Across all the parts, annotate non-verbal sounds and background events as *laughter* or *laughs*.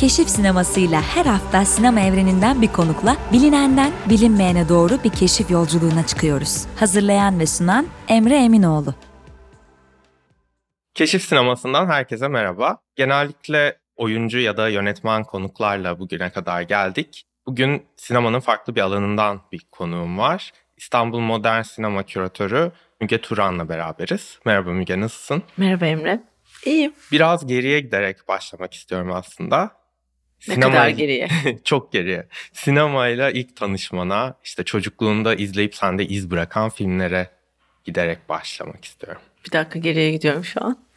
Keşif sinemasıyla her hafta sinema evreninden bir konukla bilinenden bilinmeyene doğru bir keşif yolculuğuna çıkıyoruz. Hazırlayan ve sunan Emre Eminoğlu. Keşif sinemasından herkese merhaba. Genellikle oyuncu ya da yönetmen konuklarla bugüne kadar geldik. Bugün sinemanın farklı bir alanından bir konuğum var. İstanbul Modern Sinema Küratörü Müge Turan'la beraberiz. Merhaba Müge, nasılsın? Merhaba Emre. İyiyim. Biraz geriye giderek başlamak istiyorum aslında. Ne Sinema... kadar geriye? *laughs* çok geriye. Sinemayla ilk tanışmana, işte çocukluğunda izleyip sende iz bırakan filmlere giderek başlamak istiyorum. Bir dakika geriye gidiyorum şu an.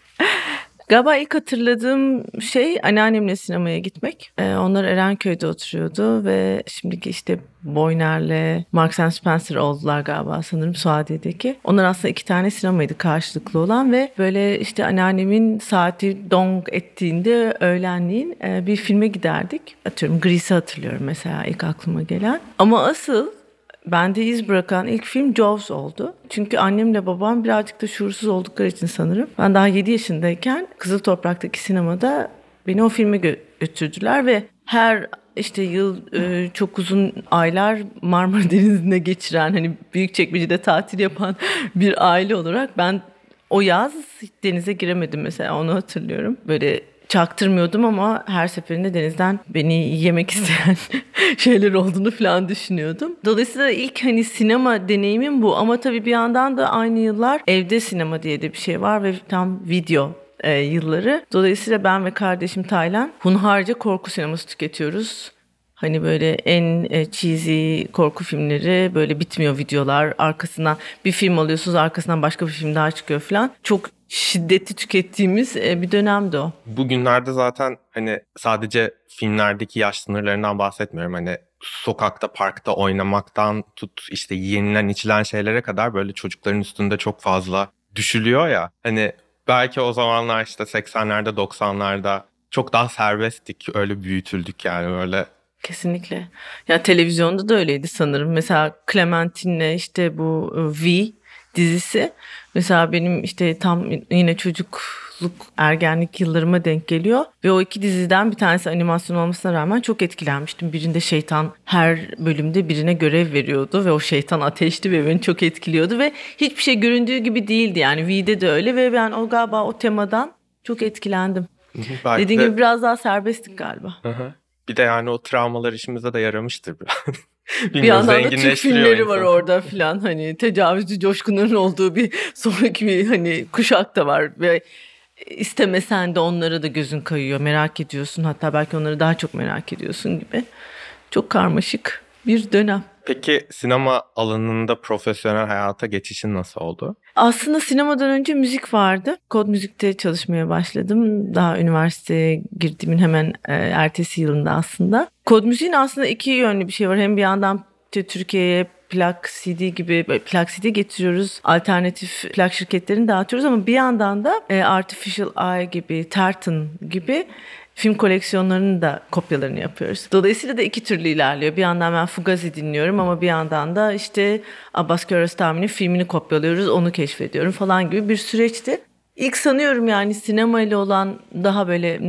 Galiba ilk hatırladığım şey anneannemle sinemaya gitmek. Ee, onlar Erenköy'de oturuyordu ve şimdiki işte Boyner'le Marks and Spencer oldular galiba sanırım Suadiye'deki. Onlar aslında iki tane sinemaydı karşılıklı olan ve böyle işte anneannemin saati dong ettiğinde öğlenliğin e, bir filme giderdik. Atıyorum Grease'i hatırlıyorum mesela ilk aklıma gelen. Ama asıl bende iz bırakan ilk film Jaws oldu. Çünkü annemle babam birazcık da şuursuz oldukları için sanırım. Ben daha 7 yaşındayken Kızıl Toprak'taki sinemada beni o filme götürdüler ve her işte yıl e, çok uzun aylar Marmara *laughs* Denizi'nde geçiren hani büyük çekmecede tatil yapan *laughs* bir aile olarak ben o yaz denize giremedim mesela onu hatırlıyorum. Böyle çaktırmıyordum ama her seferinde denizden beni yemek *laughs* isteyen şeyler olduğunu falan düşünüyordum. Dolayısıyla ilk hani sinema deneyimim bu ama tabii bir yandan da aynı yıllar evde sinema diye de bir şey var ve tam video e, yılları. Dolayısıyla ben ve kardeşim Taylan hunharca korku sineması tüketiyoruz. Hani böyle en e, cheesy korku filmleri böyle bitmiyor videolar. Arkasından bir film alıyorsunuz arkasından başka bir film daha çıkıyor falan. Çok şiddeti tükettiğimiz e, bir dönemdi o. Bugünlerde zaten hani sadece filmlerdeki yaş sınırlarından bahsetmiyorum. Hani sokakta, parkta oynamaktan tut işte yenilen içilen şeylere kadar böyle çocukların üstünde çok fazla düşülüyor ya. Hani belki o zamanlar işte 80'lerde 90'larda çok daha serbesttik. Öyle büyütüldük yani öyle Kesinlikle. Ya televizyonda da öyleydi sanırım. Mesela Clementine'le işte bu e, V dizisi mesela benim işte tam yine çocukluk ergenlik yıllarıma denk geliyor ve o iki diziden bir tanesi animasyon olmasına rağmen çok etkilenmiştim. Birinde şeytan her bölümde birine görev veriyordu ve o şeytan ateşti ve beni çok etkiliyordu ve hiçbir şey göründüğü gibi değildi yani V'de de öyle ve ben o galiba o temadan çok etkilendim. Dediğim gibi biraz daha serbesttik galiba. Hı hı. Bir de yani o travmalar işimize de yaramıştır biraz. *laughs* bir yandan da Türk filmleri var orada filan. Hani tecavüzcü coşkunların olduğu bir *laughs* sonraki bir hani kuşak da var ve istemesen de onlara da gözün kayıyor. Merak ediyorsun. Hatta belki onları daha çok merak ediyorsun gibi. Çok karmaşık bir dönem. Peki sinema alanında profesyonel hayata geçişin nasıl oldu? Aslında sinemadan önce müzik vardı. Kod müzikte çalışmaya başladım. Daha üniversiteye girdiğimin hemen e, ertesi yılında aslında. Kod müziğin aslında iki yönlü bir şey var. Hem bir yandan Türkiye'ye plak CD gibi plak CD getiriyoruz. Alternatif plak şirketlerini dağıtıyoruz ama bir yandan da e, Artificial Eye gibi, Tartan gibi film koleksiyonlarının da kopyalarını yapıyoruz. Dolayısıyla da iki türlü ilerliyor. Bir yandan ben Fugazi dinliyorum ama bir yandan da işte Abbas Kiarostami'nin filmini kopyalıyoruz, onu keşfediyorum falan gibi bir süreçti. İlk sanıyorum yani sinema ile olan daha böyle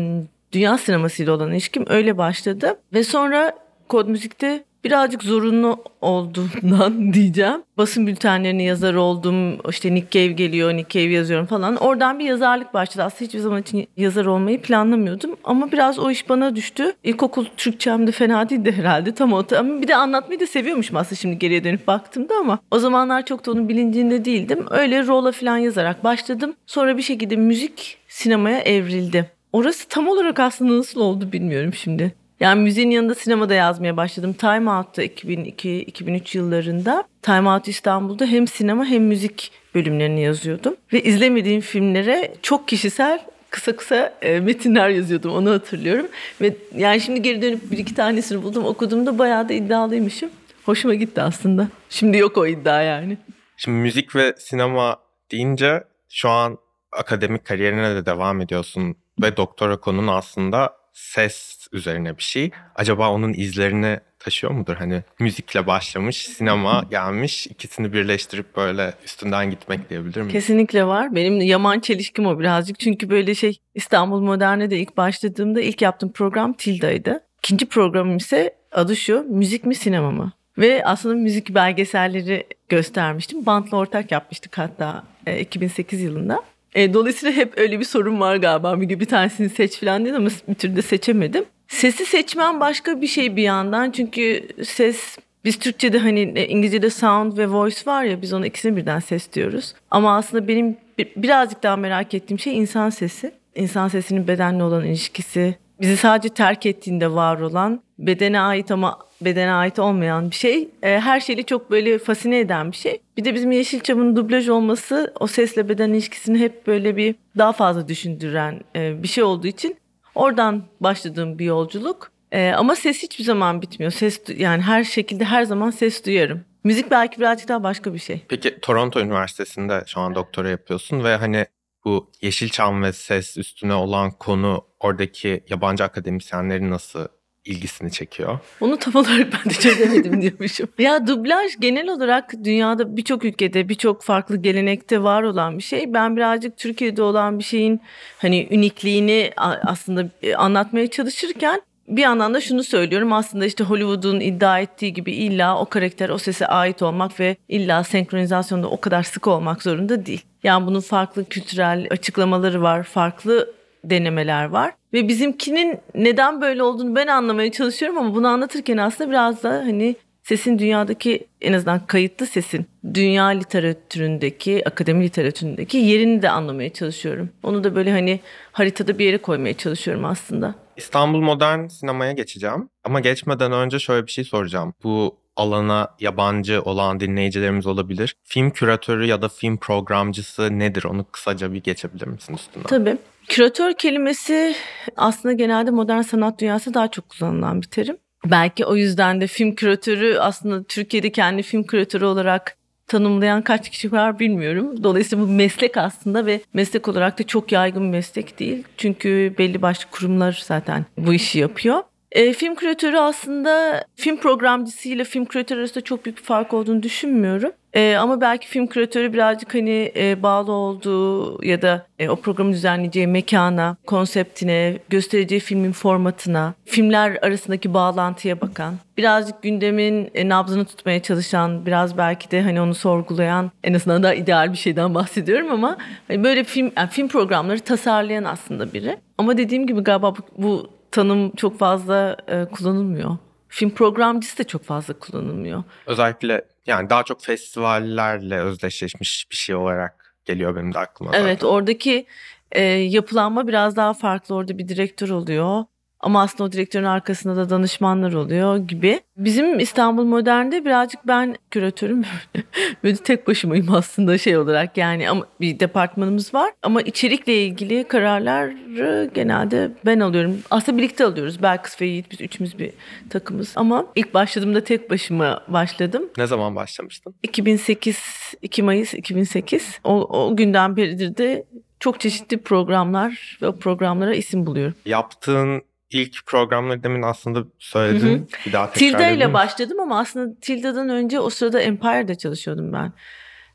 dünya sinemasıyla olan ilişkim öyle başladı. Ve sonra Kod Müzik'te birazcık zorunlu olduğundan *laughs* diyeceğim. Basın bültenlerine yazar oldum. İşte Nick Cave geliyor, Nick Cave yazıyorum falan. Oradan bir yazarlık başladı. Aslında hiçbir zaman için yazar olmayı planlamıyordum. Ama biraz o iş bana düştü. İlkokul Türkçem de fena değildi herhalde. Tam o. Ama bir de anlatmayı da seviyormuşum aslında şimdi geriye dönüp baktığımda ama o zamanlar çok da onun bilincinde değildim. Öyle rola falan yazarak başladım. Sonra bir şekilde müzik sinemaya evrildi. Orası tam olarak aslında nasıl oldu bilmiyorum şimdi. Yani müziğin yanında sinemada yazmaya başladım. Time Out'ta 2002-2003 yıllarında Time Out İstanbul'da hem sinema hem müzik bölümlerini yazıyordum. Ve izlemediğim filmlere çok kişisel kısa kısa e, metinler yazıyordum onu hatırlıyorum. Ve yani şimdi geri dönüp bir iki tanesini buldum okuduğumda bayağı da iddialıymışım. Hoşuma gitti aslında. Şimdi yok o iddia yani. Şimdi müzik ve sinema deyince şu an akademik kariyerine de devam ediyorsun ve doktora konun aslında ses üzerine bir şey. Acaba onun izlerini taşıyor mudur? Hani müzikle başlamış, sinema *laughs* gelmiş, ikisini birleştirip böyle üstünden gitmek diyebilir miyiz? Kesinlikle var. Benim yaman çelişkim o birazcık. Çünkü böyle şey İstanbul Modern'e de ilk başladığımda ilk yaptığım program Tilda'ydı. İkinci programım ise adı şu müzik mi sinema mı? Ve aslında müzik belgeselleri göstermiştim. Bantla ortak yapmıştık hatta e, 2008 yılında. E, dolayısıyla hep öyle bir sorun var galiba. Bir, bir tanesini seç falan dedim ama bir türlü de seçemedim. Sesi seçmem başka bir şey bir yandan. Çünkü ses biz Türkçe'de hani e, İngilizce'de sound ve voice var ya biz ona ikisini birden ses diyoruz. Ama aslında benim bir- birazcık daha merak ettiğim şey insan sesi. İnsan sesinin bedenle olan ilişkisi. Bizi sadece terk ettiğinde var olan, bedene ait ama bedene ait olmayan bir şey. E, her şeyi çok böyle fascine eden bir şey. Bir de bizim Yeşilçam'ın dublaj olması o sesle beden ilişkisini hep böyle bir daha fazla düşündüren e, bir şey olduğu için oradan başladığım bir yolculuk. E, ama ses hiçbir zaman bitmiyor. Ses yani her şekilde her zaman ses duyarım. Müzik belki birazcık daha başka bir şey. Peki Toronto Üniversitesi'nde şu an doktora yapıyorsun ve hani bu Yeşilçam ve ses üstüne olan konu oradaki yabancı akademisyenlerin nasıl ilgisini çekiyor? Onu tam olarak ben de çözemedim *laughs* diyormuşum. Ya dublaj genel olarak dünyada birçok ülkede birçok farklı gelenekte var olan bir şey. Ben birazcık Türkiye'de olan bir şeyin hani ünikliğini aslında e, anlatmaya çalışırken bir yandan da şunu söylüyorum aslında işte Hollywood'un iddia ettiği gibi illa o karakter o sese ait olmak ve illa senkronizasyonda o kadar sık olmak zorunda değil. Yani bunun farklı kültürel açıklamaları var, farklı denemeler var. Ve bizimkinin neden böyle olduğunu ben anlamaya çalışıyorum ama bunu anlatırken aslında biraz da hani sesin dünyadaki en azından kayıtlı sesin dünya literatüründeki, akademi literatüründeki yerini de anlamaya çalışıyorum. Onu da böyle hani haritada bir yere koymaya çalışıyorum aslında. İstanbul Modern Sinema'ya geçeceğim. Ama geçmeden önce şöyle bir şey soracağım. Bu alana yabancı olan dinleyicilerimiz olabilir. Film küratörü ya da film programcısı nedir? Onu kısaca bir geçebilir misin üstünden? Tabii. Küratör kelimesi aslında genelde modern sanat dünyası daha çok kullanılan bir terim. Belki o yüzden de film küratörü aslında Türkiye'de kendi film küratörü olarak tanımlayan kaç kişi var bilmiyorum. Dolayısıyla bu meslek aslında ve meslek olarak da çok yaygın bir meslek değil. Çünkü belli başlı kurumlar zaten bu işi yapıyor. E, film küratörü aslında film programcısıyla film küratörü arasında çok büyük bir fark olduğunu düşünmüyorum. E, ama belki film küratörü birazcık hani e, bağlı olduğu ya da e, o programı düzenleyeceği mekana, konseptine, göstereceği filmin formatına, filmler arasındaki bağlantıya bakan, birazcık gündemin e, nabzını tutmaya çalışan, biraz belki de hani onu sorgulayan, en azından daha ideal bir şeyden *laughs* bahsediyorum ama hani böyle film yani film programları tasarlayan aslında biri. Ama dediğim gibi galiba bu, bu tanım çok fazla e, kullanılmıyor. Film programcısı da çok fazla kullanılmıyor. Özellikle yani daha çok festivallerle özdeşleşmiş bir şey olarak geliyor benim de aklıma. Evet zaten. oradaki e, yapılanma biraz daha farklı. Orada bir direktör oluyor. Ama aslında o direktörün arkasında da danışmanlar oluyor gibi. Bizim İstanbul Modern'de birazcık ben küratörüm. *laughs* Böyle tek başımayım aslında şey olarak yani ama bir departmanımız var. Ama içerikle ilgili kararları genelde ben alıyorum. Aslında birlikte alıyoruz. Belkıs ve Yiğit biz üçümüz bir takımız. Ama ilk başladığımda tek başıma başladım. Ne zaman başlamıştın? 2008, 2 Mayıs 2008. O, o günden beridir de çok çeşitli programlar ve o programlara isim buluyorum. Yaptığın ilk programları demin aslında söyledin. Hı hı. Bir daha tekrar Tilda ile başladım ama aslında Tilda'dan önce o sırada Empire'de çalışıyordum ben.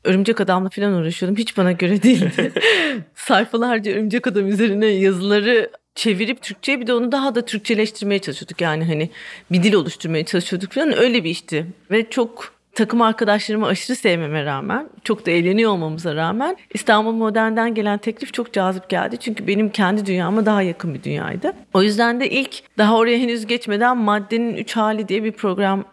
Örümcek Adam'la falan uğraşıyordum. Hiç bana göre değildi. *laughs* Sayfalarca Örümcek Adam üzerine yazıları çevirip Türkçe'ye bir de onu daha da Türkçeleştirmeye çalışıyorduk. Yani hani bir dil oluşturmaya çalışıyorduk falan. Öyle bir işti. Ve çok takım arkadaşlarımı aşırı sevmeme rağmen, çok da eğleniyor olmamıza rağmen İstanbul Modern'den gelen teklif çok cazip geldi. Çünkü benim kendi dünyama daha yakın bir dünyaydı. O yüzden de ilk daha oraya henüz geçmeden Maddenin Üç Hali diye bir program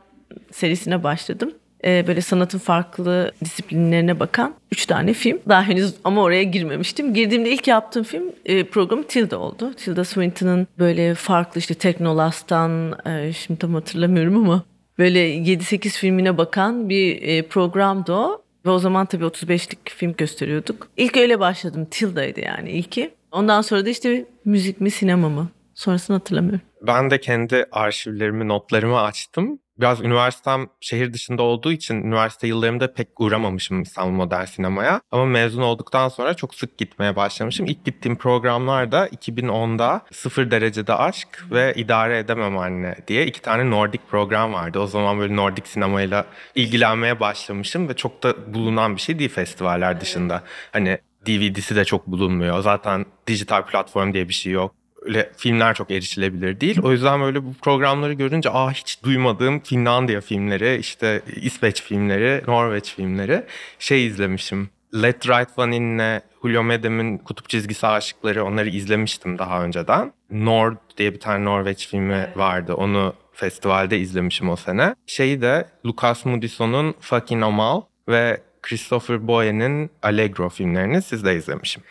serisine başladım. Ee, böyle sanatın farklı disiplinlerine bakan üç tane film. Daha henüz ama oraya girmemiştim. Girdiğimde ilk yaptığım film e, programı Tilda oldu. Tilda Swinton'ın böyle farklı işte Teknolas'tan e, şimdi tam hatırlamıyorum ama böyle 7-8 filmine bakan bir e, programdı o. Ve o zaman tabii 35'lik film gösteriyorduk. İlk öyle başladım. Tilda'ydı yani ilki. Ondan sonra da işte müzik mi sinema mı? Sonrasını hatırlamıyorum. Ben de kendi arşivlerimi, notlarımı açtım. Biraz üniversitem şehir dışında olduğu için üniversite yıllarımda pek uğramamışım İstanbul Modern Sinema'ya. Ama mezun olduktan sonra çok sık gitmeye başlamışım. İlk gittiğim programlar da 2010'da Sıfır Derecede Aşk ve İdare Edemem Anne diye iki tane Nordik program vardı. O zaman böyle Nordik sinemayla ilgilenmeye başlamışım ve çok da bulunan bir şey değil festivaller dışında. Hani DVD'si de çok bulunmuyor. Zaten dijital platform diye bir şey yok öyle filmler çok erişilebilir değil. O yüzden böyle bu programları görünce aa hiç duymadığım Finlandiya filmleri, işte İsveç filmleri, Norveç filmleri şey izlemişim. Let Right One In'le Julio Medem'in Kutup Çizgisi Aşıkları onları izlemiştim daha önceden. Nord diye bir tane Norveç filmi vardı. Onu festivalde izlemişim o sene. Şeyi de Lucas Moodyson'un Fucking Amal ve Christopher Boye'nin Allegro filmlerini siz de izlemişim.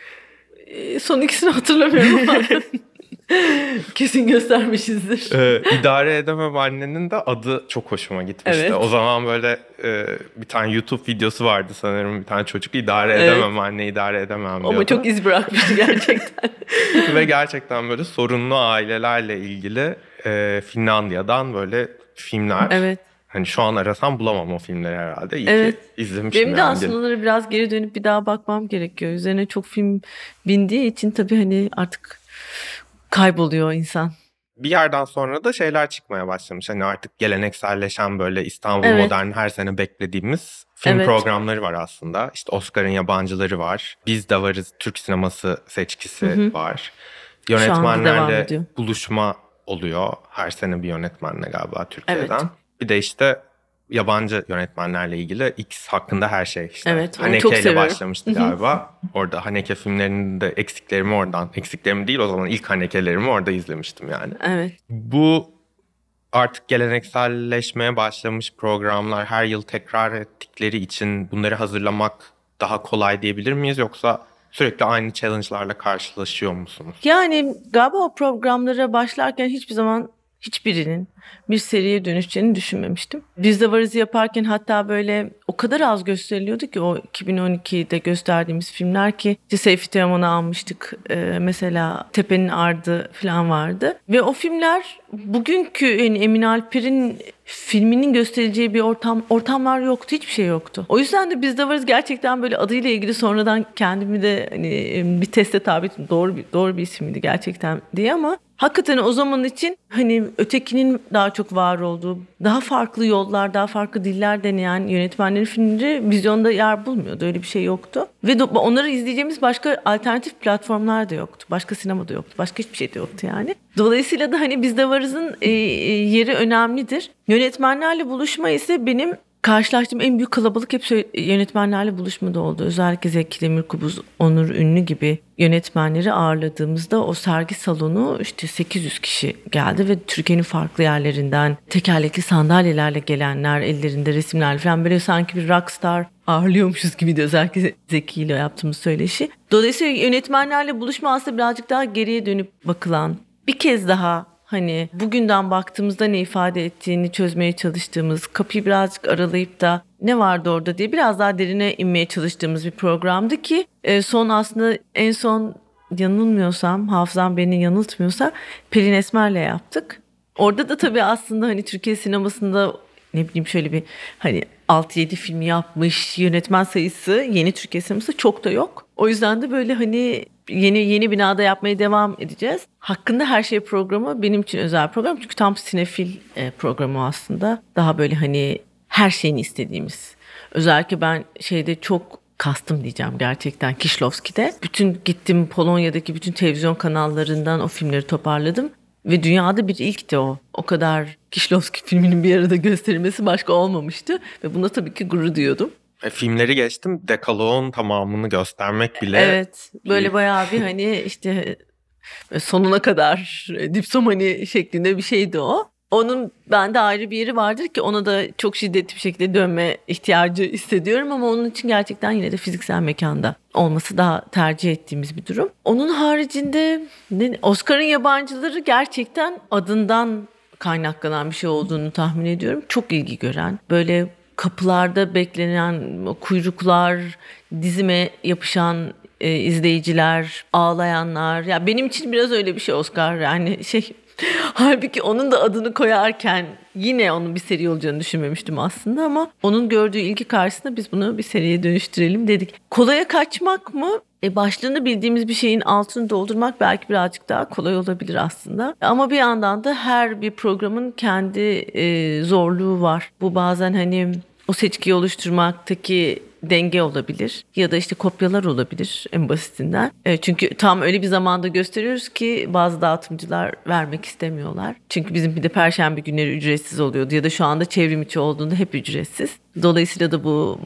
Ee, son ikisini hatırlamıyorum *laughs* *laughs* kesin göstermişizdir. Ee, idare edemem annenin de adı çok hoşuma gitmişti. Evet. O zaman böyle e, bir tane YouTube videosu vardı sanırım. Bir tane çocuk idare Evet. edemem anne idare edemem diyordu. Ama çok iz bırakmıştı *laughs* gerçekten. Ve gerçekten böyle sorunlu ailelerle ilgili e, Finlandiya'dan böyle filmler. evet. Hani şu an arasam bulamam o filmleri herhalde. İyi Evet. ki izlemişim Benim de yani. aslında biraz geri dönüp bir daha bakmam gerekiyor. Üzerine çok film bindiği için tabii hani artık kayboluyor insan. bir yerden sonra da şeyler çıkmaya başlamış. Hani artık gelenekselleşen böyle İstanbul Evet. Modern her sene beklediğimiz film Evet. programları var aslında. İşte Oscar'ın yabancıları var. Biz de varız Türk sineması seçkisi Hı hı. var. Yönetmenlerle buluşma oluyor. Her sene bir yönetmenle galiba Türkiye'den. Evet. Bir de işte yabancı yönetmenlerle ilgili X hakkında her şey işte. Evet, onu Haneke çok ile başlamıştı galiba. Orada Haneke filmlerinin de eksiklerimi oradan, eksiklerimi değil o zaman ilk Haneke'lerimi orada izlemiştim yani. Evet. Bu artık gelenekselleşmeye başlamış programlar her yıl tekrar ettikleri için bunları hazırlamak daha kolay diyebilir miyiz yoksa sürekli aynı challenge'larla karşılaşıyor musunuz? Yani galiba o programlara başlarken hiçbir zaman hiçbirinin bir seriye dönüşeceğini düşünmemiştim. Biz de varızı yaparken hatta böyle o kadar az gösteriliyordu ki o 2012'de gösterdiğimiz filmler ki işte Seyfi Teoman'ı almıştık. Ee, mesela Tepe'nin Ardı falan vardı. Ve o filmler bugünkü yani Emin Alper'in filminin gösterileceği bir ortam ortamlar yoktu. Hiçbir şey yoktu. O yüzden de biz de varız gerçekten böyle adıyla ilgili sonradan kendimi de hani bir teste tabi. Doğru bir, doğru bir isimdi gerçekten diye ama hakikaten o zaman için hani ötekinin daha çok var olduğu, daha farklı yollar, daha farklı diller deneyen yönetmenlerin filmleri vizyonda yer bulmuyordu. Öyle bir şey yoktu. Ve onları izleyeceğimiz başka alternatif platformlar da yoktu. Başka sinema da yoktu. Başka hiçbir şey de yoktu yani. Dolayısıyla da hani bizde varızın e, e, yeri önemlidir. Yönetmenlerle buluşma ise benim karşılaştığım en büyük kalabalık hep yönetmenlerle buluşmada oldu. Özellikle Zeki Demirkubuz, Onur Ünlü gibi yönetmenleri ağırladığımızda o sergi salonu işte 800 kişi geldi ve Türkiye'nin farklı yerlerinden tekerlekli sandalyelerle gelenler, ellerinde resimler falan böyle sanki bir rockstar ağırlıyormuşuz gibiydi özellikle Zeki ile yaptığımız söyleşi. Dolayısıyla yönetmenlerle buluşma aslında birazcık daha geriye dönüp bakılan bir kez daha hani bugünden baktığımızda ne ifade ettiğini çözmeye çalıştığımız, kapıyı birazcık aralayıp da ne vardı orada diye biraz daha derine inmeye çalıştığımız bir programdı ki e, son aslında en son yanılmıyorsam, hafızam beni yanıltmıyorsa Pelin Esmer'le yaptık. Orada da tabii aslında hani Türkiye sinemasında ne bileyim şöyle bir hani 6-7 film yapmış yönetmen sayısı yeni Türkiye sineması çok da yok. O yüzden de böyle hani yeni yeni binada yapmaya devam edeceğiz. Hakkında her şey programı benim için özel program. Çünkü tam sinefil e, programı aslında. Daha böyle hani her şeyini istediğimiz. Özellikle ben şeyde çok kastım diyeceğim gerçekten Kişlovski'de. Bütün gittim Polonya'daki bütün televizyon kanallarından o filmleri toparladım. Ve dünyada bir ilkti o. O kadar Kişlovski filminin bir arada gösterilmesi başka olmamıştı. Ve buna tabii ki gurur duyuyordum. E, filmleri geçtim. Dekaloğun tamamını göstermek bile Evet. Böyle bayağı bir *laughs* hani işte sonuna kadar dipsomani şeklinde bir şeydi o. Onun bende ayrı bir yeri vardır ki ona da çok şiddetli bir şekilde dönme ihtiyacı hissediyorum ama onun için gerçekten yine de fiziksel mekanda olması daha tercih ettiğimiz bir durum. Onun haricinde Oscar'ın yabancıları gerçekten adından kaynaklanan bir şey olduğunu tahmin ediyorum. Çok ilgi gören, böyle kapılarda beklenen kuyruklar, dizime yapışan e, izleyiciler, ağlayanlar. Ya benim için biraz öyle bir şey Oscar. Yani şey *laughs* Halbuki onun da adını koyarken yine onun bir seri olacağını düşünmemiştim aslında ama onun gördüğü ilgi karşısında biz bunu bir seriye dönüştürelim dedik. Kolaya kaçmak mı? E başlığını bildiğimiz bir şeyin altını doldurmak belki birazcık daha kolay olabilir aslında. Ama bir yandan da her bir programın kendi e, zorluğu var. Bu bazen hani o seçkiyi oluşturmaktaki denge olabilir ya da işte kopyalar olabilir en basitinden. E, çünkü tam öyle bir zamanda gösteriyoruz ki bazı dağıtımcılar vermek istemiyorlar. Çünkü bizim bir de perşembe günleri ücretsiz oluyordu ya da şu anda çevrim içi olduğunda hep ücretsiz. Dolayısıyla da bu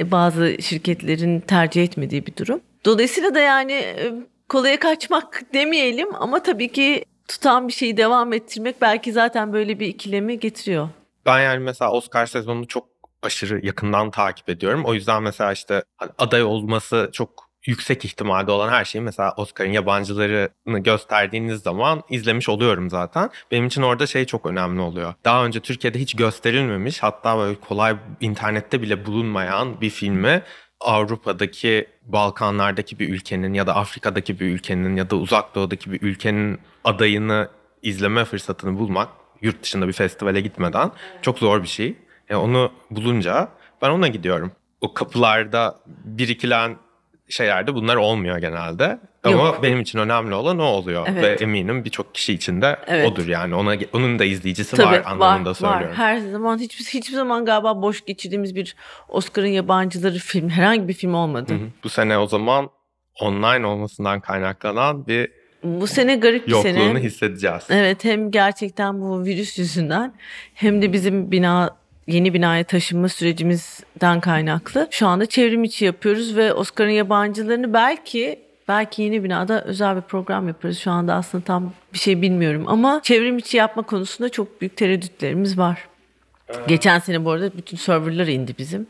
e, bazı şirketlerin tercih etmediği bir durum. Dolayısıyla da yani e, kolaya kaçmak demeyelim ama tabii ki tutan bir şeyi devam ettirmek belki zaten böyle bir ikilemi getiriyor. Ben yani mesela Oscar sezonunu çok aşırı yakından takip ediyorum. O yüzden mesela işte hani aday olması çok yüksek ihtimalde olan her şeyi mesela Oscar'ın yabancılarını gösterdiğiniz zaman izlemiş oluyorum zaten. Benim için orada şey çok önemli oluyor. Daha önce Türkiye'de hiç gösterilmemiş hatta böyle kolay internette bile bulunmayan bir filmi Avrupa'daki, Balkanlardaki bir ülkenin ya da Afrika'daki bir ülkenin ya da Uzak Doğu'daki bir ülkenin adayını izleme fırsatını bulmak yurt dışında bir festivale gitmeden çok zor bir şey. E onu bulunca ben ona gidiyorum. O kapılarda birikilen şeylerde bunlar olmuyor genelde. Ama Yok. benim için önemli olan o oluyor. Evet. Ve eminim birçok kişi için de Evet. odur yani. Ona onun da izleyicisi Tabii var anlamında söylüyorum. Her zaman hiçbir hiçbir zaman galiba boş geçirdiğimiz bir Oscar'ın yabancıları film herhangi bir film olmadı. Hı hı. Bu sene o zaman online olmasından kaynaklanan bir Bu sene garip bir yokluğunu sene. hissedeceğiz. Evet hem gerçekten bu virüs yüzünden hem de bizim bina yeni binaya taşınma sürecimizden kaynaklı. Şu anda çevrim içi yapıyoruz ve Oscar'ın yabancılarını belki belki yeni binada özel bir program yaparız. Şu anda aslında tam bir şey bilmiyorum ama çevrim içi yapma konusunda çok büyük tereddütlerimiz var. Geçen sene bu arada bütün serverlar indi bizim.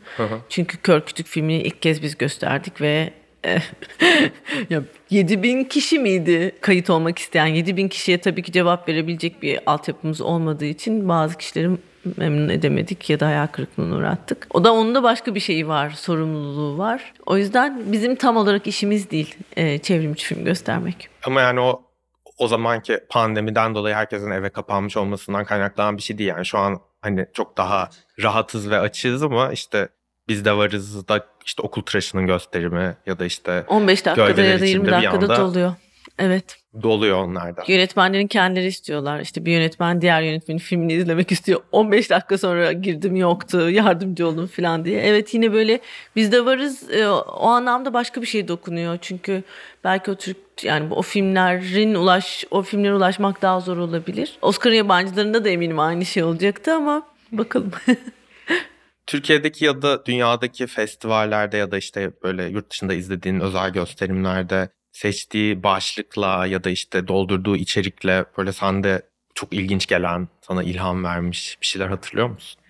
Çünkü Kör Kütük filmini ilk kez biz gösterdik ve eh, *laughs* ya 7000 kişi miydi kayıt olmak isteyen? 7000 kişiye tabii ki cevap verebilecek bir altyapımız olmadığı için bazı kişileri memnun edemedik ya da hayal kırıklığına uğrattık. O da onun da başka bir şeyi var, sorumluluğu var. O yüzden bizim tam olarak işimiz değil e, çevrimiçi film göstermek. Ama yani o o zamanki pandemiden dolayı herkesin eve kapanmış olmasından kaynaklanan bir şey değil. Yani şu an hani çok daha rahatız ve açığız ama işte biz de varız da işte okul tıraşının gösterimi ya da işte 15 dakikada ya da 20 içinde bir dakikada anda- doluyor. Evet. doluyor onlarda. Yönetmenlerin kendileri istiyorlar. İşte bir yönetmen diğer yönetmenin filmini izlemek istiyor. 15 dakika sonra girdim yoktu, yardımcı olun falan diye. Evet yine böyle biz de varız. E, O anlamda başka bir şey dokunuyor. Çünkü belki o Türk yani o filmlerin ulaş o filmlere ulaşmak daha zor olabilir. Oscar'ın yabancılarında da eminim aynı şey olacaktı ama bakalım. *laughs* Türkiye'deki ya da dünyadaki festivallerde ya da işte böyle yurt dışında izlediğin özel gösterimlerde seçtiği başlıkla ya da işte doldurduğu içerikle böyle sende çok ilginç gelen, sana ilham vermiş bir şeyler hatırlıyor musun?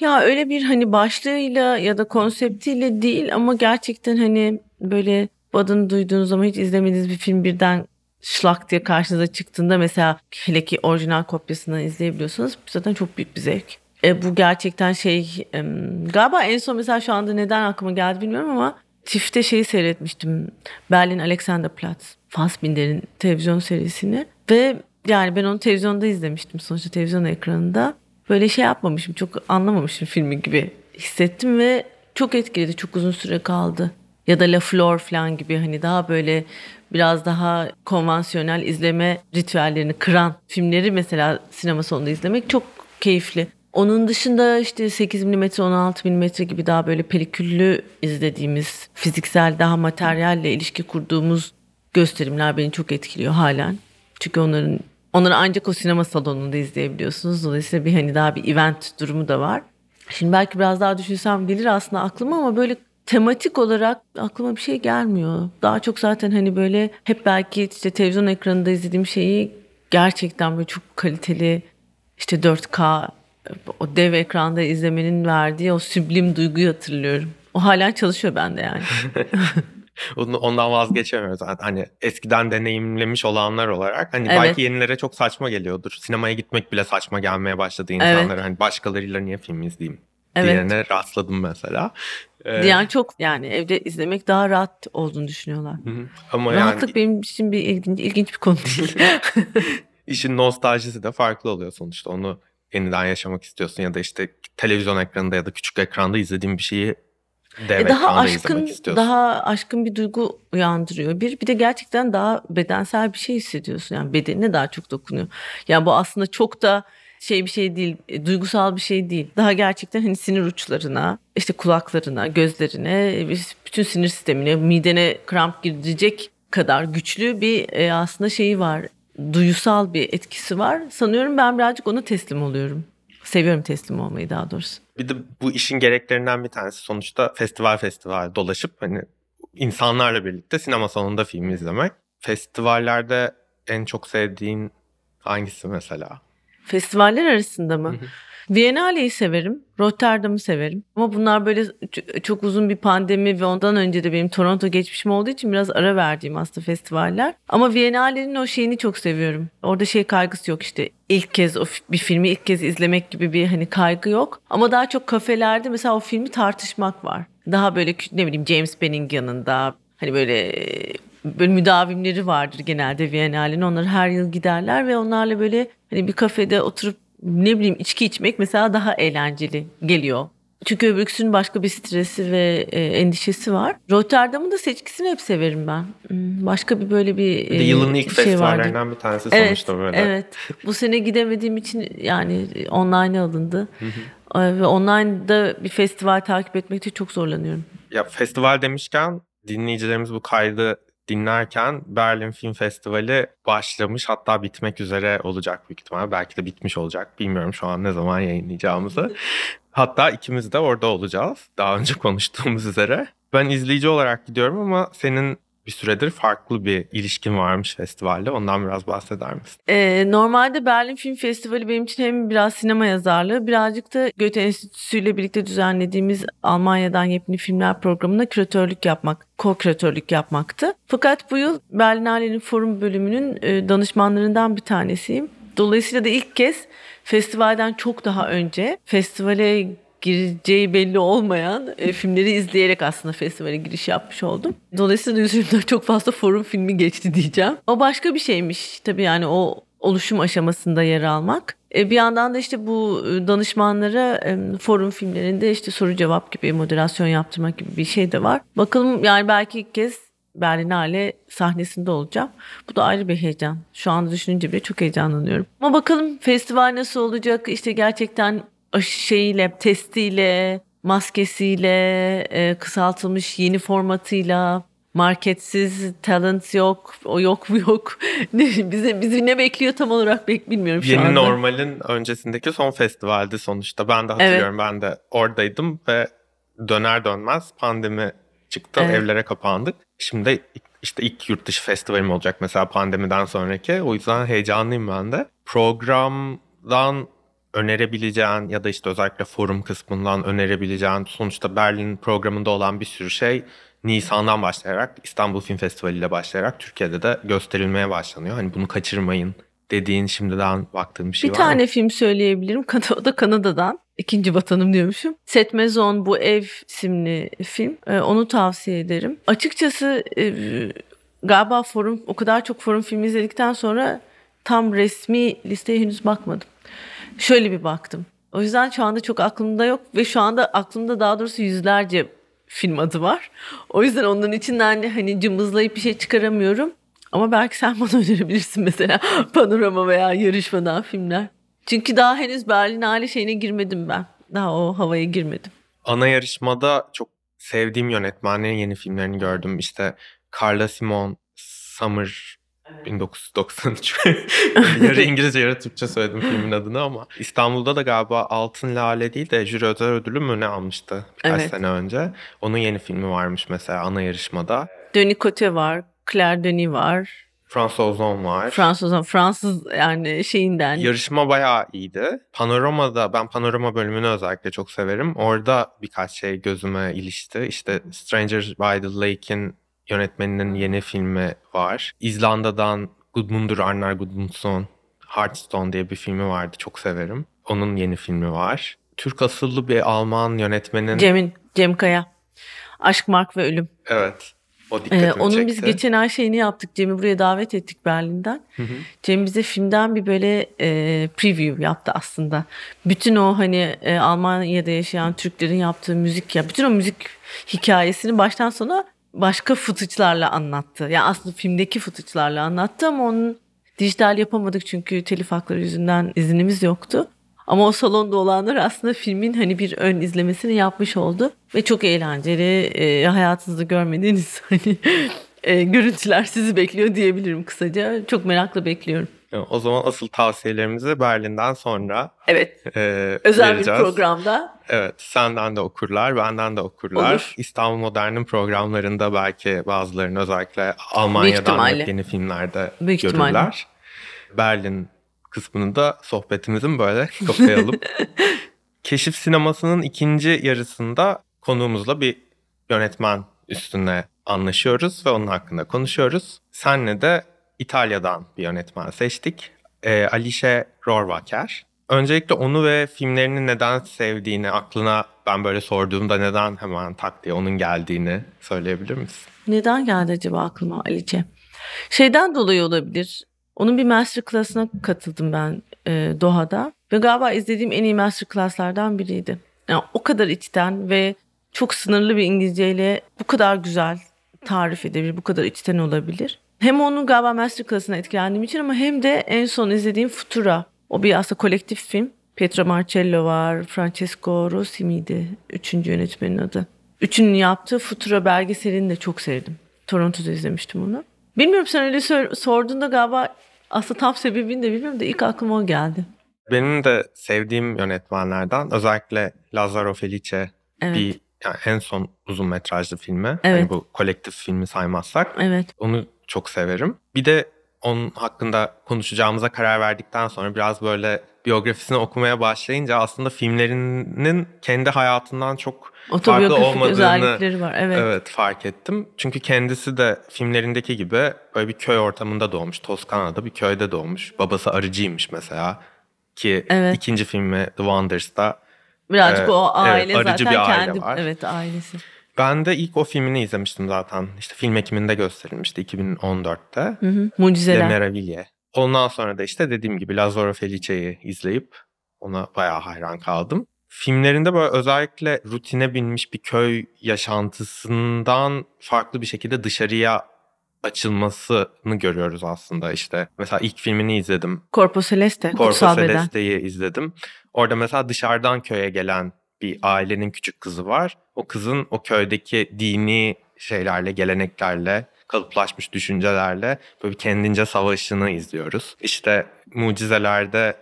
Ya öyle bir hani başlığıyla ya da konseptiyle değil ama gerçekten hani böyle adını duyduğunuz zaman hiç izlemediğiniz bir film birden şlak diye karşınıza çıktığında mesela hele ki orijinal kopyasını izleyebiliyorsanız zaten çok büyük bir zevk. E, bu gerçekten şey em, galiba en son mesela şu anda neden aklıma geldi bilmiyorum ama TİF'te şeyi seyretmiştim. Berlin Alexanderplatz. Fassbinder'in televizyon serisini ve yani ben onu televizyonda izlemiştim sonuçta televizyon ekranında. Böyle şey yapmamışım çok anlamamışım filmi gibi hissettim ve çok etkiledi çok uzun süre kaldı. Ya da La Flor falan gibi hani daha böyle biraz daha konvansiyonel izleme ritüellerini kıran filmleri mesela sinema salonunda izlemek çok keyifli. Onun dışında işte 8 mm 16 mm gibi daha böyle peliküllü izlediğimiz fiziksel daha materyalle ilişki kurduğumuz gösterimler beni çok etkiliyor halen. Çünkü onların onları ancak o sinema salonunda izleyebiliyorsunuz. Dolayısıyla bir hani daha bir event durumu da var. Şimdi belki biraz daha düşünsem gelir aslında aklıma ama böyle tematik olarak aklıma bir şey gelmiyor. Daha çok zaten hani böyle hep belki işte televizyon ekranında izlediğim şeyi gerçekten böyle çok kaliteli işte 4K o dev ekranda izlemenin verdiği o süblim duyguyu hatırlıyorum. O hala çalışıyor bende yani. *laughs* Onu- Ondan vazgeçemiyoruz. Hani eskiden deneyimlemiş olanlar olarak hani Evet. belki yenilere çok saçma geliyordur. Sinemaya gitmek bile saçma gelmeye başladı insanlara. Hani başkalarıyla niye film izleyeyim Evet. diyene rastladım mesela. Ee, Diyen çok yani evde izlemek daha rahat olduğunu düşünüyorlar. hı. ama Rahatlık yani benim için bir ilginç, ilginç bir konu değil. *laughs* işin nostaljisi de farklı oluyor sonuçta. Onu yeniden yaşamak istiyorsun ya da işte televizyon ekranında ya da küçük ekranda izlediğin bir şeyi dev E, daha aşkın daha aşkın bir duygu uyandırıyor. Bir bir de gerçekten daha bedensel bir şey hissediyorsun. Yani bedenine daha çok dokunuyor. Yani bu aslında çok da şey bir şey değil, e, duygusal bir şey değil. Daha gerçekten hani sinir uçlarına, işte kulaklarına, gözlerine, e, bütün sinir sistemine, midene kramp girecek kadar güçlü bir e, aslında şeyi var. Duyusal bir etkisi var. Sanıyorum ben birazcık ona teslim oluyorum. Seviyorum teslim olmayı daha doğrusu. Bir de bu işin gereklerinden bir tanesi sonuçta festival festival dolaşıp hani insanlarla birlikte sinema salonunda film izlemek. Festivallerde en çok sevdiğin hangisi mesela? Festivaller arasında mı? Viyana'yı severim. Rotterdam'ı severim. Ama bunlar böyle çok uzun bir pandemi ve ondan önce de benim Toronto geçmişim olduğu için biraz ara verdiğim aslında festivaller. Ama Viyana'lerin o şeyini çok seviyorum. Orada şey kaygısı yok işte. ilk kez o bir filmi ilk kez izlemek gibi bir hani kaygı yok. Ama daha çok kafelerde mesela o filmi tartışmak var. Daha böyle ne bileyim James Benning yanında hani böyle böyle müdavimleri vardır genelde Viyana'lerin. Onlar her yıl giderler ve onlarla böyle hani bir kafede oturup ne bileyim içki içmek mesela daha eğlenceli geliyor. Çünkü öbürküsünün başka bir stresi ve e, endişesi var. Rotterdam'ın da seçkisini hep severim ben. Hmm, Başka bir böyle bir Bir e, yılın ilk şey vardı. festivallerinden bir tanesi Evet, sonuçta böyle. evet. Bu sene gidemediğim için yani online alındı. E, Ve online'da bir festival takip etmekte çok zorlanıyorum. Ya festival demişken dinleyicilerimiz bu kaydı dinlerken Berlin Film Festivali başlamış hatta bitmek üzere olacak büyük ihtimal. Belki de bitmiş olacak. Bilmiyorum şu an ne zaman yayınlayacağımızı. *laughs* Hatta ikimiz de orada olacağız. Daha önce konuştuğumuz üzere. Ben izleyici olarak gidiyorum ama senin bir süredir farklı bir ilişkin varmış festivalde. Ondan biraz bahseder misin? Ee, normalde Berlin Film Festivali benim için hem biraz sinema yazarlığı birazcık da Goethe Enstitüsü ile birlikte düzenlediğimiz Almanya'dan yepyeni filmler programına küratörlük yapmak, ko-küratörlük yapmaktı. Fakat bu yıl Berlinale'nin forum bölümünün e, danışmanlarından bir tanesiyim. Dolayısıyla da ilk kez festivalden çok daha önce festivale gireceği belli olmayan e, filmleri izleyerek aslında festivale giriş yapmış oldum. Dolayısıyla üzerimden çok fazla forum filmi geçti diyeceğim. O başka bir şeymiş tabii yani o oluşum aşamasında yer almak. E, bir yandan da işte bu e, danışmanlara e, forum filmlerinde işte soru cevap gibi moderasyon yaptırmak gibi bir şey de var. Bakalım yani belki ilk kez Berlinale sahnesinde olacağım. Bu da ayrı bir heyecan. Şu anda düşününce bile çok heyecanlanıyorum. Ama bakalım festival nasıl olacak? İşte gerçekten aşı şeyiyle, testiyle, maskesiyle, e, kısaltılmış yeni formatıyla, marketsiz, talent yok, o yok bu yok. *laughs* Ne, bize bizi ne bekliyor tam olarak bek bilmiyorum şu Yeni anda. Normal'in öncesindeki son festivaldi sonuçta. Ben de hatırlıyorum. Ben de oradaydım ve döner dönmez pandemi çıktı. Evet. Evlere kapandık. Şimdi işte ilk yurt dışı festivalim olacak mesela pandemiden sonraki. O yüzden heyecanlıyım ben de. Programdan önerebileceğin ya da işte özellikle forum kısmından önerebileceğin sonuçta Berlin programında olan bir sürü şey Nisan'dan başlayarak İstanbul Film Festivali ile başlayarak Türkiye'de de gösterilmeye başlanıyor. Hani bunu kaçırmayın dediğin şimdiden baktığın bir şey bir var mı? tane film söyleyebilirim. *laughs* O da Kanada'dan. İkinci vatanım diyormuşum. Set Maison Bu Ev isimli film. Ee, onu tavsiye ederim. Açıkçası e, galiba forum o kadar çok forum filmi izledikten sonra tam resmi listeye henüz bakmadım. Şöyle bir baktım. O yüzden şu anda çok aklımda yok ve şu anda aklımda daha doğrusu yüzlerce film adı var. O yüzden onların içinden de hani cımbızlayıp bir şey çıkaramıyorum. Ama belki sen *laughs* bana önerebilirsin mesela *laughs* panorama veya yarışmadan filmler. Çünkü daha henüz Berlinale şeyine girmedim ben. Daha o havaya girmedim. Ana yarışmada çok sevdiğim yönetmenlerin yeni filmlerini gördüm. İşte Carla Simon, Summer 1993. *laughs* yarı İngilizce yarı Türkçe söyledim filmin adını ama İstanbul'da da galiba Altın Lale değil de jüri özel ödülü mü ne almıştı birkaç Evet. sene önce. Onun yeni filmi varmış mesela ana yarışmada. Denis Cote var, Claire Denis var, François Ozon var. Fransız Fransız yani şeyinden. Yarışma bayağı iyiydi. Panorama'da ben panorama bölümünü özellikle çok severim. Orada birkaç şey gözüme ilişti. İşte Stranger by the Lake'in yönetmeninin yeni filmi var. İzlanda'dan Gudmundur Arnar Gudmundsson Hearthstone diye bir filmi vardı. Çok severim. Onun yeni filmi var. Türk asıllı bir Alman yönetmenin... Cem'in, Cem Kaya. Aşk, Mark ve Ölüm. Evet. O Ee, onun biz çekti. geçen ay şeyini yaptık. Cem'i buraya davet ettik Berlin'den. Hı hı. Cem bize filmden bir böyle e, preview yaptı aslında. Bütün o hani e, Almanya'da yaşayan Türklerin yaptığı müzik ya bütün o müzik hikayesini baştan sona başka footage'larla anlattı. Yani aslında filmdeki footage'larla anlattı ama onun dijital yapamadık çünkü telif hakları yüzünden iznimiz yoktu. Ama o salonda olanlar aslında filmin hani bir ön izlemesini yapmış oldu ve çok eğlenceli. E, hayatınızda görmediğiniz *laughs* hani e, görüntüler sizi bekliyor diyebilirim kısaca. Çok merakla bekliyorum. Yani O zaman asıl tavsiyelerimizi Berlin'den sonra Evet. e, Özel vereceğiz. bir programda. Evet, senden de okurlar, benden de okurlar. Olur. İstanbul Modern'in programlarında belki bazılarını özellikle Almanya'dan yeni filmlerde Büyük görürler. ihtimalle. Berlin kısmını da sohbetimizin böyle *laughs* kapayalım. Keşif sinemasının ikinci yarısında konuğumuzla bir yönetmen üstüne anlaşıyoruz ve onun hakkında konuşuyoruz. Senle de İtalya'dan bir yönetmen seçtik. Ee, Alice Rohrwacher. Öncelikle onu ve filmlerini neden sevdiğini aklına ben böyle sorduğumda neden hemen tak diye onun geldiğini söyleyebilir misin? Neden geldi acaba aklıma Alice? Şeyden dolayı olabilir. Onun bir masterclass'ına katıldım ben e, Doha'da. Ve galiba izlediğim en iyi masterclass'lardan biriydi. Yani o kadar içten ve çok sınırlı bir İngilizceyle bu kadar güzel tarif edebilir, bu kadar içten olabilir. Hem onun galiba masterclass'ına etkilendiğim için ama hem de en son izlediğim Futura. O bir aslında kolektif film. Pietro Marcello var, Francesco Rossi miydi? Üçüncü yönetmenin adı. Üçünün yaptığı Futura belgeselini de çok sevdim. Toronto'da izlemiştim onu. Bilmiyorum sen öyle sor- sorduğunda galiba aslında tam sebebini de bilmiyorum da ilk aklıma o geldi. Benim de sevdiğim yönetmenlerden özellikle Lazzaro Felice Evet. bir yani en son uzun metrajlı filmi. Evet. Hani bu kolektif filmi saymazsak. Evet. Onu çok severim. Bir de onun hakkında konuşacağımıza karar verdikten sonra biraz böyle biyografisini okumaya başlayınca aslında filmlerinin kendi hayatından çok farklı olmadığını var. Evet. evet. fark ettim. Çünkü kendisi de filmlerindeki gibi böyle bir köy ortamında doğmuş. Toskana'da bir köyde doğmuş. Babası arıcıymış mesela. Ki Evet. ikinci filmi The Wonders'da Birazcık Ee, o aile evet, zaten bir aile kendi var. evet ailesi. Ben de ilk o filmini izlemiştim zaten. İşte film ekiminde gösterilmişti 2014'te. Hı hı. Le Mucizeler. Meraviglie. Ondan sonra da işte dediğim gibi Lazzaro Felice'yi izleyip ona bayağı hayran kaldım. Filmlerinde böyle özellikle rutine binmiş bir köy yaşantısından farklı bir şekilde dışarıya açılmasını görüyoruz aslında işte. Mesela ilk filmini izledim. Corpo Celeste. Corpo. Celeste'yi izledim. Orada mesela dışarıdan köye gelen bir ailenin küçük kızı var. O kızın o köydeki dini şeylerle, geleneklerle, kalıplaşmış düşüncelerle böyle kendince savaşını izliyoruz. İşte mucizelerde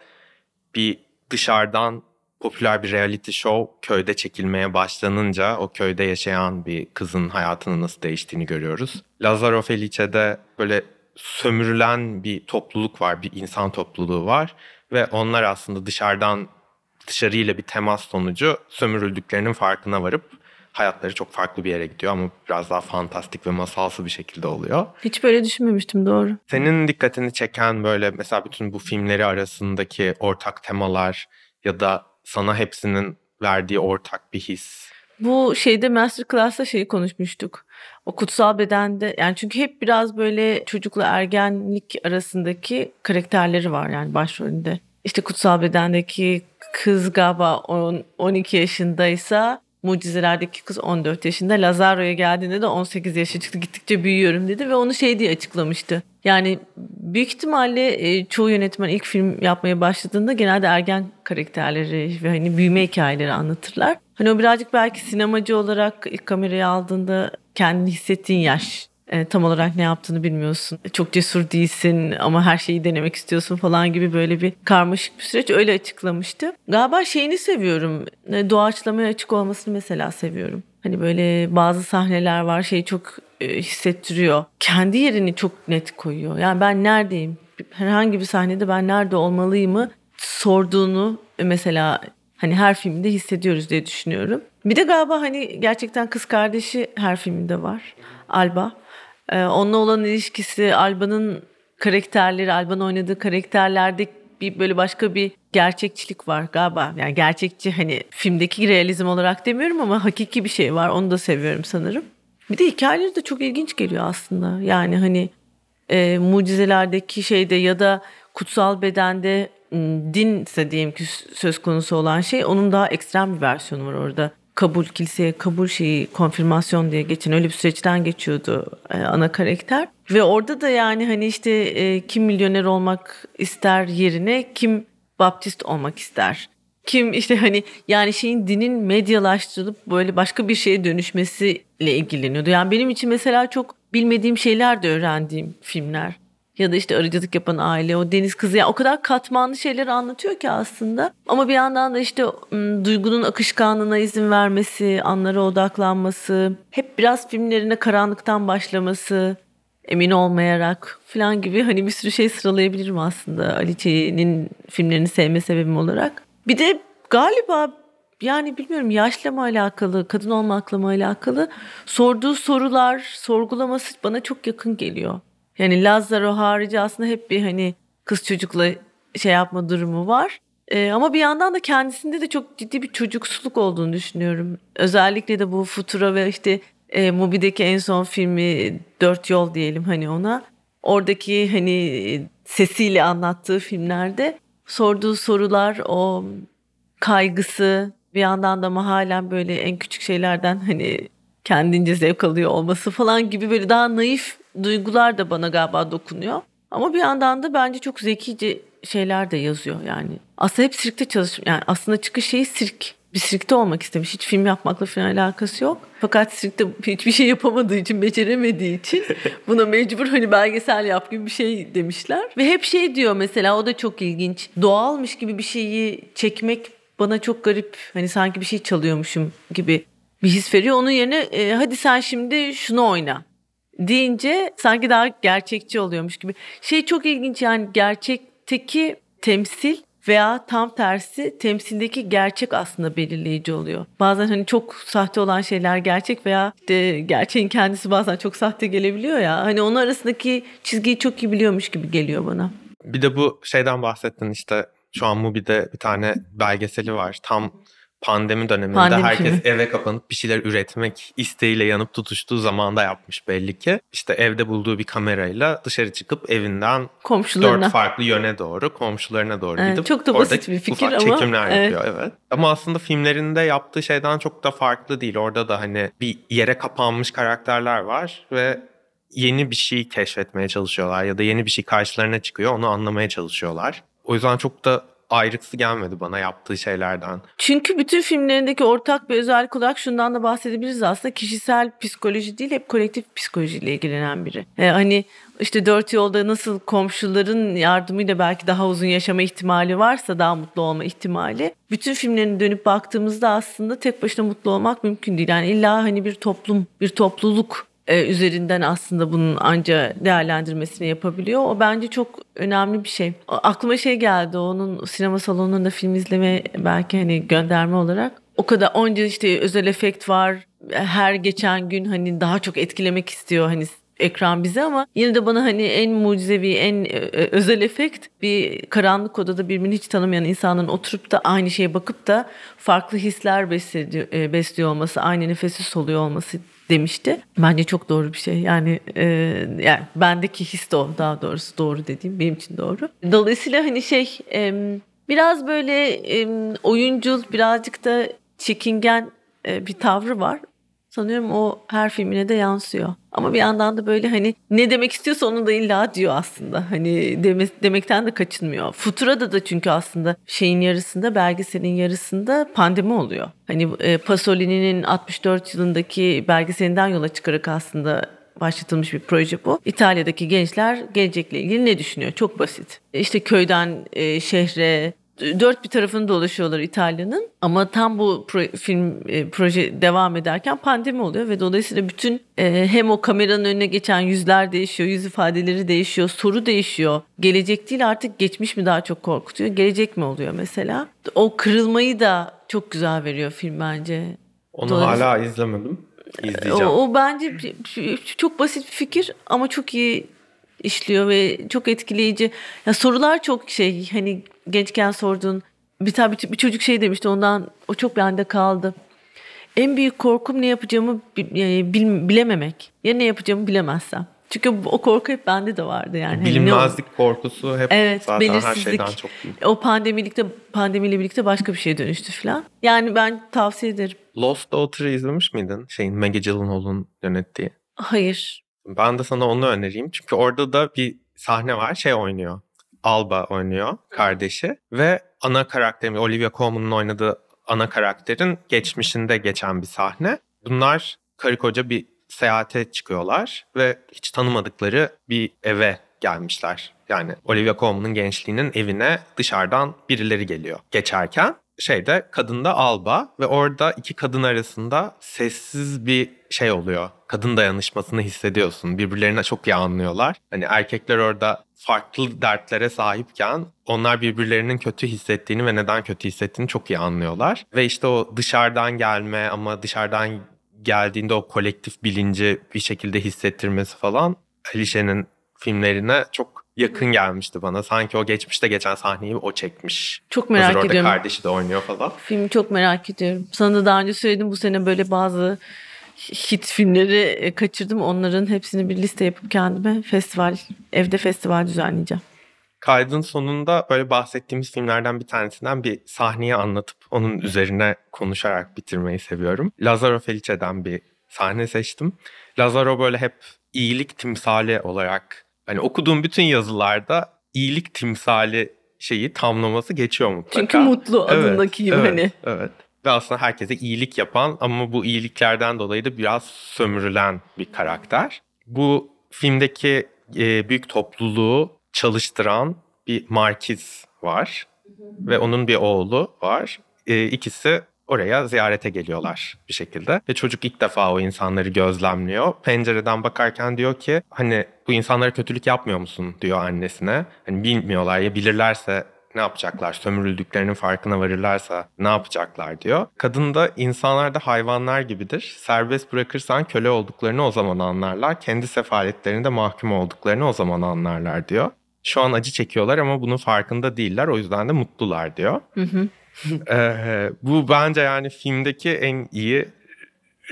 bir dışarıdan popüler bir reality show köyde çekilmeye başlanınca o köyde yaşayan bir kızın hayatının nasıl değiştiğini görüyoruz. Lazzaro Felice'de böyle sömürülen bir topluluk var, bir insan topluluğu var ve onlar aslında dışarıdan dışarıyla bir temas sonucu sömürüldüklerinin farkına varıp hayatları çok farklı bir yere gidiyor ama biraz daha fantastik ve masalsı bir şekilde oluyor. Hiç böyle düşünmemiştim doğru. Senin dikkatini çeken böyle mesela bütün bu filmleri arasındaki ortak temalar ya da sana hepsinin verdiği ortak bir his. Bu şeyde masterclass'ta şeyi konuşmuştuk. O kutsal bedende yani çünkü hep biraz böyle çocukla ergenlik arasındaki karakterleri var yani başrolünde. İşte kutsal bedendeki kız galiba 10, 12 yaşındaysa Mucizelerdeki kız 14 yaşında. Lazaro'ya geldiğinde de 18 yaşa çıktı. Gittikçe büyüyorum dedi ve onu şey diye açıklamıştı. Yani büyük ihtimalle e, çoğu yönetmen ilk film yapmaya başladığında genelde ergen karakterleri ve hani büyüme hikayeleri anlatırlar. Hani o birazcık belki sinemacı olarak ilk kamerayı aldığında kendini hissettiğin yaş. E, tam olarak ne yaptığını bilmiyorsun. Çok cesur değilsin ama her şeyi denemek istiyorsun falan gibi böyle bir karmaşık bir süreç öyle açıklamıştı. Galiba şeyini seviyorum. E, doğaçlamaya açık olmasını mesela seviyorum. Hani böyle bazı sahneler var şey çok e, hissettiriyor. Kendi yerini çok net koyuyor. Yani ben neredeyim? Herhangi bir sahnede ben nerede olmalıyımı sorduğunu e, mesela hani her filmde hissediyoruz diye düşünüyorum. Bir de galiba hani gerçekten kız kardeşi her filminde var. Alba. Ee, onunla olan ilişkisi, Alba'nın karakterleri, Alba'nın oynadığı karakterlerde bir böyle başka bir gerçekçilik var galiba. Yani gerçekçi hani filmdeki realizm olarak demiyorum ama hakiki bir şey var. Onu da seviyorum sanırım. Bir de hikayeleri de çok ilginç geliyor aslında. Yani hani e, mucizelerdeki şeyde ya da kutsal bedende dinse diyelim ki söz konusu olan şey onun daha ekstrem bir versiyonu var orada. Kabul, kiliseye kabul şeyi, konfirmasyon diye geçen öyle bir süreçten geçiyordu e, ana karakter. Ve orada da yani hani işte e, kim milyoner olmak ister yerine kim baptist olmak ister. Kim işte hani yani şeyin dinin medyalaştırılıp böyle başka bir şeye dönüşmesiyle ilgileniyordu. Yani benim için mesela çok bilmediğim şeyler de öğrendiğim filmler ya da işte arıcılık yapan aile, o deniz kızı yani o kadar katmanlı şeyler anlatıyor ki aslında. Ama bir yandan da işte duygunun akışkanlığına izin vermesi, anlara odaklanması, hep biraz filmlerine karanlıktan başlaması, emin olmayarak falan gibi hani bir sürü şey sıralayabilirim aslında Ali filmlerini sevme sebebim olarak. Bir de galiba yani bilmiyorum yaşla mı alakalı, kadın olmakla mı alakalı sorduğu sorular, sorgulaması bana çok yakın geliyor. Yani Lazaro harici aslında hep bir hani kız çocukla şey yapma durumu var. Ee, ama bir yandan da kendisinde de çok ciddi bir çocuksuluk olduğunu düşünüyorum. Özellikle de bu Futura ve işte e, Mubi'deki en son filmi Dört Yol diyelim hani ona. Oradaki hani sesiyle anlattığı filmlerde sorduğu sorular, o kaygısı bir yandan da ama halen böyle en küçük şeylerden hani kendince zevk alıyor olması falan gibi böyle daha naif duygular da bana galiba dokunuyor. Ama bir yandan da bence çok zekice şeyler de yazıyor yani. Aslında hep sirkte çalış yani aslında çıkış şeyi sirk. Bir sirkte olmak istemiş. Hiç film yapmakla falan alakası yok. Fakat sirkte hiçbir şey yapamadığı için, beceremediği için *laughs* buna mecbur hani belgesel yap gibi bir şey demişler. Ve hep şey diyor mesela o da çok ilginç. Doğalmış gibi bir şeyi çekmek bana çok garip. Hani sanki bir şey çalıyormuşum gibi bir his veriyor. Onun yerine e, hadi sen şimdi şunu oyna deyince sanki daha gerçekçi oluyormuş gibi. Şey çok ilginç yani gerçekteki temsil veya tam tersi temsildeki gerçek aslında belirleyici oluyor. Bazen hani çok sahte olan şeyler gerçek veya işte gerçeğin kendisi bazen çok sahte gelebiliyor ya. Hani onun arasındaki çizgiyi çok iyi biliyormuş gibi geliyor bana. Bir de bu şeyden bahsettin işte şu an Mubi'de bir tane belgeseli var. Tam pandemi döneminde Pandemi herkes filmi. eve kapanıp bir şeyler üretmek isteğiyle yanıp tutuştuğu zamanda yapmış belli ki. İşte evde bulduğu bir kamerayla dışarı çıkıp evinden dört farklı yöne doğru komşularına doğru evet, gidip çok da basit bir fikir ama çekimler evet. yapıyor evet. Ama aslında filmlerinde yaptığı şeyden çok da farklı değil. Orada da hani bir yere kapanmış karakterler var ve yeni bir şey keşfetmeye çalışıyorlar ya da yeni bir şey karşılarına çıkıyor onu anlamaya çalışıyorlar. O yüzden çok da ayrıksı gelmedi bana yaptığı şeylerden. Çünkü bütün filmlerindeki ortak bir özellik olarak şundan da bahsedebiliriz aslında kişisel psikoloji değil hep kolektif psikolojiyle ilgilenen biri. Ee, hani işte dört yolda nasıl komşuların yardımıyla belki daha uzun yaşama ihtimali varsa daha mutlu olma ihtimali. Bütün filmlerini dönüp baktığımızda aslında tek başına mutlu olmak mümkün değil. Yani illa hani bir toplum, bir topluluk e, üzerinden aslında bunun anca değerlendirmesini yapabiliyor. O bence çok önemli bir şey. Aklıma şey geldi onun sinema salonunda film izleme belki hani gönderme olarak. O kadar onca işte özel efekt var. Her geçen gün hani daha çok etkilemek istiyor hani ekran bize ama yine de bana hani en mucizevi, en e, e, özel efekt bir karanlık odada birbirini hiç tanımayan insanın oturup da aynı şeye bakıp da farklı hisler besliyor, besliyor olması, aynı nefesi soluyor olması demişti. Bence çok doğru bir şey. Yani e, yani bendeki his de o daha doğrusu doğru dediğim benim için doğru. Dolayısıyla hani şey e, biraz böyle e, oyuncul birazcık da çekingen e, bir tavrı var. Sanıyorum o her filmine de yansıyor. Ama bir yandan da böyle hani ne demek istiyorsa onu da illa diyor aslında. Hani deme, demekten de kaçınmıyor. Futura'da da çünkü aslında şeyin yarısında belgeselin yarısında pandemi oluyor. Hani e, Pasolini'nin 64 yılındaki belgeselinden yola çıkarak aslında başlatılmış bir proje bu. İtalya'daki gençler gelecekle ilgili ne düşünüyor? Çok basit. İşte köyden e, şehre, dört bir tarafını dolaşıyorlar İtalya'nın. Ama tam bu pro- film e, proje devam ederken pandemi oluyor ve dolayısıyla bütün e, hem o kameranın önüne geçen yüzler değişiyor, yüz ifadeleri değişiyor, soru değişiyor. Gelecek değil artık geçmiş mi daha çok korkutuyor, gelecek mi oluyor mesela? O kırılmayı da çok güzel veriyor film bence. Onu hala izlemedim. İzleyeceğim. O, o bence çok basit bir fikir ama çok iyi işliyor ve çok etkileyici. Ya sorular çok şey hani gençken sorduğun bir tabi bir çocuk şey demişti ondan o çok bende kaldı. En büyük korkum ne yapacağımı e, bil- bilememek. Ya ne yapacağımı bilemezsem. Çünkü o korku hep bende de vardı yani. Hani Bilinmezlik korkusu hep Evet, zaten her belirsizlik. şeyden çok büyük. O pandemilikte pandemiyle birlikte başka bir şeye dönüştü falan. Yani ben tavsiye ederim. Lost Daughter'ı izlemiş miydin? Şeyin Maggie Gyllenhaal'ın yönettiği. Hayır. Ben de sana onu önereyim. Çünkü orada da bir sahne var. Şey oynuyor. Alba oynuyor kardeşi ve ana karakterin Olivia Colman'ın oynadığı ana karakterin geçmişinde geçen bir sahne. Bunlar karı koca bir seyahate çıkıyorlar ve hiç tanımadıkları bir eve gelmişler. Yani Olivia Colman'ın gençliğinin evine dışarıdan birileri geliyor geçerken. Şeyde kadında Alba ve orada iki kadın arasında sessiz bir şey oluyor. Kadın dayanışmasını hissediyorsun. Birbirlerine çok iyi anlıyorlar. Hani erkekler orada farklı dertlere sahipken onlar birbirlerinin kötü hissettiğini ve neden kötü hissettiğini çok iyi anlıyorlar. Ve işte o dışarıdan gelme ama dışarıdan geldiğinde o kolektif bilinci bir şekilde hissettirmesi falan Alişe'nin filmlerine çok yakın gelmişti bana. Sanki o geçmişte geçen sahneyi o çekmiş. Çok Hazır merak orada ediyorum. kardeşi de oynuyor falan. Filmi çok merak ediyorum. Sana da daha önce söyledim bu sene böyle bazı hit filmleri e, kaçırdım. Onların hepsini bir liste yapıp kendime festival, evde festival düzenleyeceğim. Kaydın sonunda böyle bahsettiğimiz filmlerden bir tanesinden bir sahneyi anlatıp onun üzerine konuşarak bitirmeyi seviyorum. Lazaro Felice'den bir sahne seçtim. Lazaro böyle hep iyilik timsali olarak hani okuduğum bütün yazılarda iyilik timsali şeyi tamlaması geçiyor mutlaka. Çünkü mutlu adındaki evet, hani. Evet. Ve aslında herkese iyilik yapan ama bu iyiliklerden dolayı da biraz sömürülen bir karakter. Bu filmdeki e, büyük topluluğu çalıştıran bir markiz var. Ve onun bir oğlu var. E, ikisi oraya ziyarete geliyorlar bir şekilde. Ve çocuk ilk defa o insanları gözlemliyor. Pencereden bakarken diyor ki hani bu insanlara kötülük yapmıyor musun diyor annesine. Hani bilmiyorlar ya bilirlerse ne yapacaklar? Sömürüldüklerinin farkına varırlarsa ne yapacaklar diyor. Kadın da insanlar da hayvanlar gibidir. Serbest bırakırsan köle olduklarını o zaman anlarlar. Kendi sefaletlerinde mahkum olduklarını o zaman anlarlar diyor. Şu an acı çekiyorlar ama bunun farkında değiller. O yüzden de mutlular diyor. Hı hı. Ee, bu bence yani filmdeki en iyi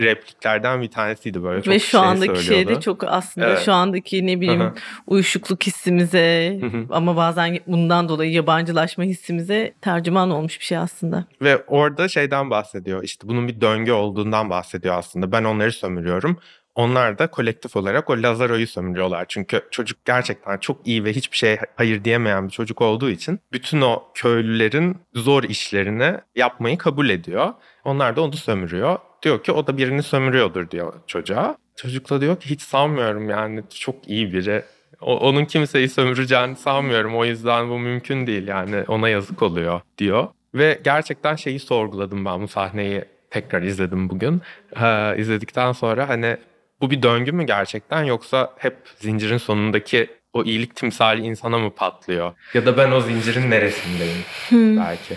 repliklerden bir tanesiydi böyle. Çok Ve şu şey andaki söylüyordu. çok aslında Evet. şu andaki ne bileyim uyuşukluk hissimize ama bazen bundan dolayı yabancılaşma hissimize tercüman olmuş bir şey aslında. Ve orada şeyden bahsediyor. İşte bunun bir döngü olduğundan bahsediyor aslında. Ben onları sömürüyorum. Onlar da kolektif olarak o Lazaro'yu sömürüyorlar. Çünkü çocuk gerçekten çok iyi ve hiçbir şeye hayır diyemeyen bir çocuk olduğu için bütün o köylülerin zor işlerini yapmayı kabul ediyor. Onlar da onu sömürüyor. Diyor ki o da birini sömürüyordur diyor çocuğa. Çocuk da diyor ki hiç sanmıyorum yani çok iyi biri. O- onun kimseyi sömüreceğini sanmıyorum. O yüzden bu mümkün değil yani ona yazık oluyor diyor. Ve gerçekten şeyi sorguladım ben bu sahneyi tekrar izledim bugün. Ee, izledikten sonra hani bu bir döngü mü gerçekten yoksa hep zincirin sonundaki o iyilik timsali insana mı patlıyor? Ya da ben o zincirin neresindeyim belki.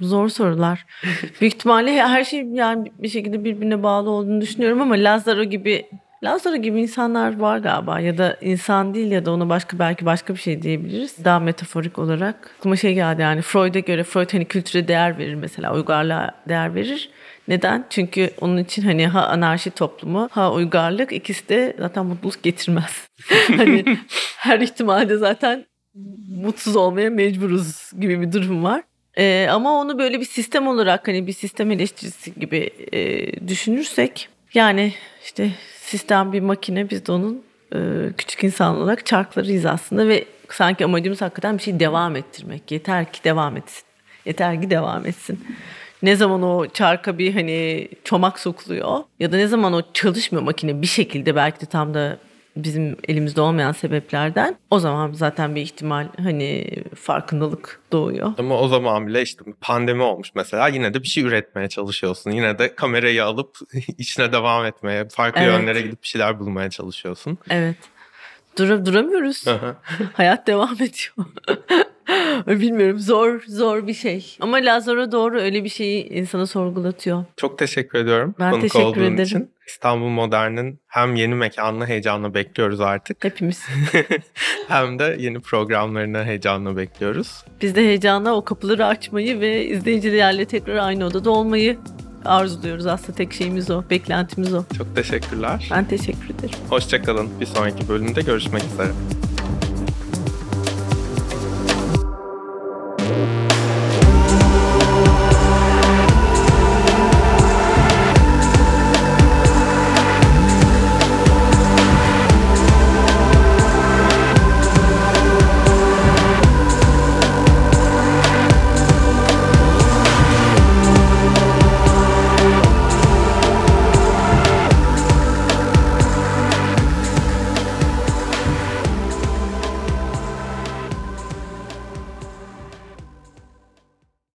Zor sorular. *laughs* Büyük ihtimalle her şey yani bir şekilde birbirine bağlı olduğunu düşünüyorum ama Lazaro gibi Lazaro gibi insanlar var galiba ya da insan değil ya da ona başka belki başka bir şey diyebiliriz. Daha metaforik olarak. Aklıma şey geldi yani Freud'a göre Freud hani kültüre değer verir mesela uygarlığa değer verir. Neden? Çünkü onun için hani ha anarşi toplumu ha uygarlık ikisi de zaten mutluluk getirmez. *laughs* hani her ihtimalde zaten mutsuz olmaya mecburuz gibi bir durum var. Ee, ama onu böyle bir sistem olarak hani bir sistem eleştirisi gibi e, düşünürsek yani işte sistem bir makine biz de onun e, küçük insan olarak çarklarıyız aslında ve sanki amacımız hakikaten bir şey devam ettirmek. Yeter ki devam etsin. Yeter ki devam etsin. Ne zaman o çarka bir hani çomak sokuluyor ya da ne zaman o çalışmıyor makine bir şekilde belki de tam da bizim elimizde olmayan sebeplerden o zaman zaten bir ihtimal hani farkındalık doğuyor. Ama o zaman bile işte pandemi olmuş mesela yine de bir şey üretmeye çalışıyorsun. Yine de kamerayı alıp *laughs* içine devam etmeye, farklı Evet. yönlere gidip bir şeyler bulmaya çalışıyorsun. Evet. Dur duramıyoruz. *laughs* Hayat devam ediyor. *laughs* Bilmiyorum zor zor bir şey. Ama Lazaro doğru öyle bir şeyi insana sorgulatıyor. Çok teşekkür ediyorum Ben konuk teşekkür olduğun ederim. için. İstanbul Modern'in hem yeni mekanını heyecanla bekliyoruz artık. Hepimiz. *laughs* hem de yeni programlarını heyecanla bekliyoruz. Biz de heyecanla o kapıları açmayı ve izleyicilerle tekrar aynı odada olmayı arzuluyoruz aslında tek şeyimiz o, beklentimiz o. Çok teşekkürler. Ben teşekkür ederim. Hoşçakalın. Bir sonraki bölümde görüşmek üzere.